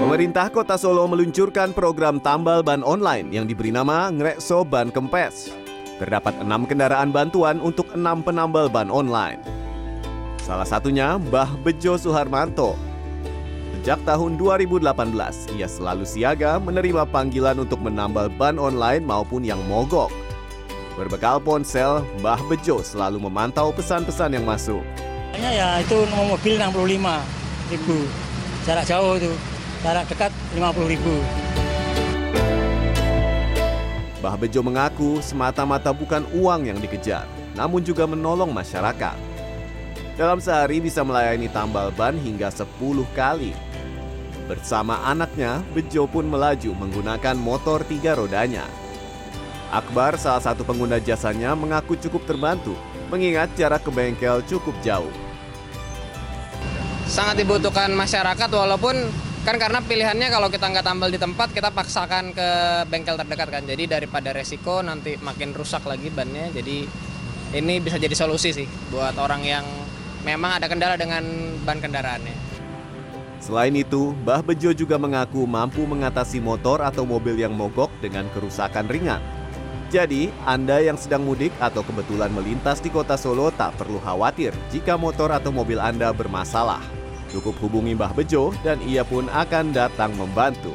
Pemerintah Kota Solo meluncurkan program tambal ban online yang diberi nama Ngrekso Ban Kempes. Terdapat enam kendaraan bantuan untuk enam penambal ban online. Salah satunya Mbah Bejo Suharmanto. Sejak tahun 2018, ia selalu siaga menerima panggilan untuk menambal ban online maupun yang mogok. Berbekal ponsel, Mbah Bejo selalu memantau pesan-pesan yang masuk. Ya itu mobil 65 ribu, jarak jauh itu, jarak dekat 50 ribu. Mbah Bejo mengaku semata-mata bukan uang yang dikejar, namun juga menolong masyarakat. Dalam sehari bisa melayani tambal ban hingga 10 kali. Bersama anaknya, Bejo pun melaju menggunakan motor tiga rodanya. Akbar, salah satu pengguna jasanya, mengaku cukup terbantu, mengingat jarak ke bengkel cukup jauh. sangat dibutuhkan masyarakat walaupun kan karena pilihannya kalau kita nggak tambal di tempat kita paksakan ke bengkel terdekat kan jadi daripada resiko nanti makin rusak lagi bannya jadi ini bisa jadi solusi sih buat orang yang memang ada kendala dengan ban kendaraannya Selain itu, Mbah Bejo juga mengaku mampu mengatasi motor atau mobil yang mogok dengan kerusakan ringan. Jadi, Anda yang sedang mudik atau kebetulan melintas di kota Solo tak perlu khawatir jika motor atau mobil Anda bermasalah. Cukup hubungi Mbah Bejo dan ia pun akan datang membantu.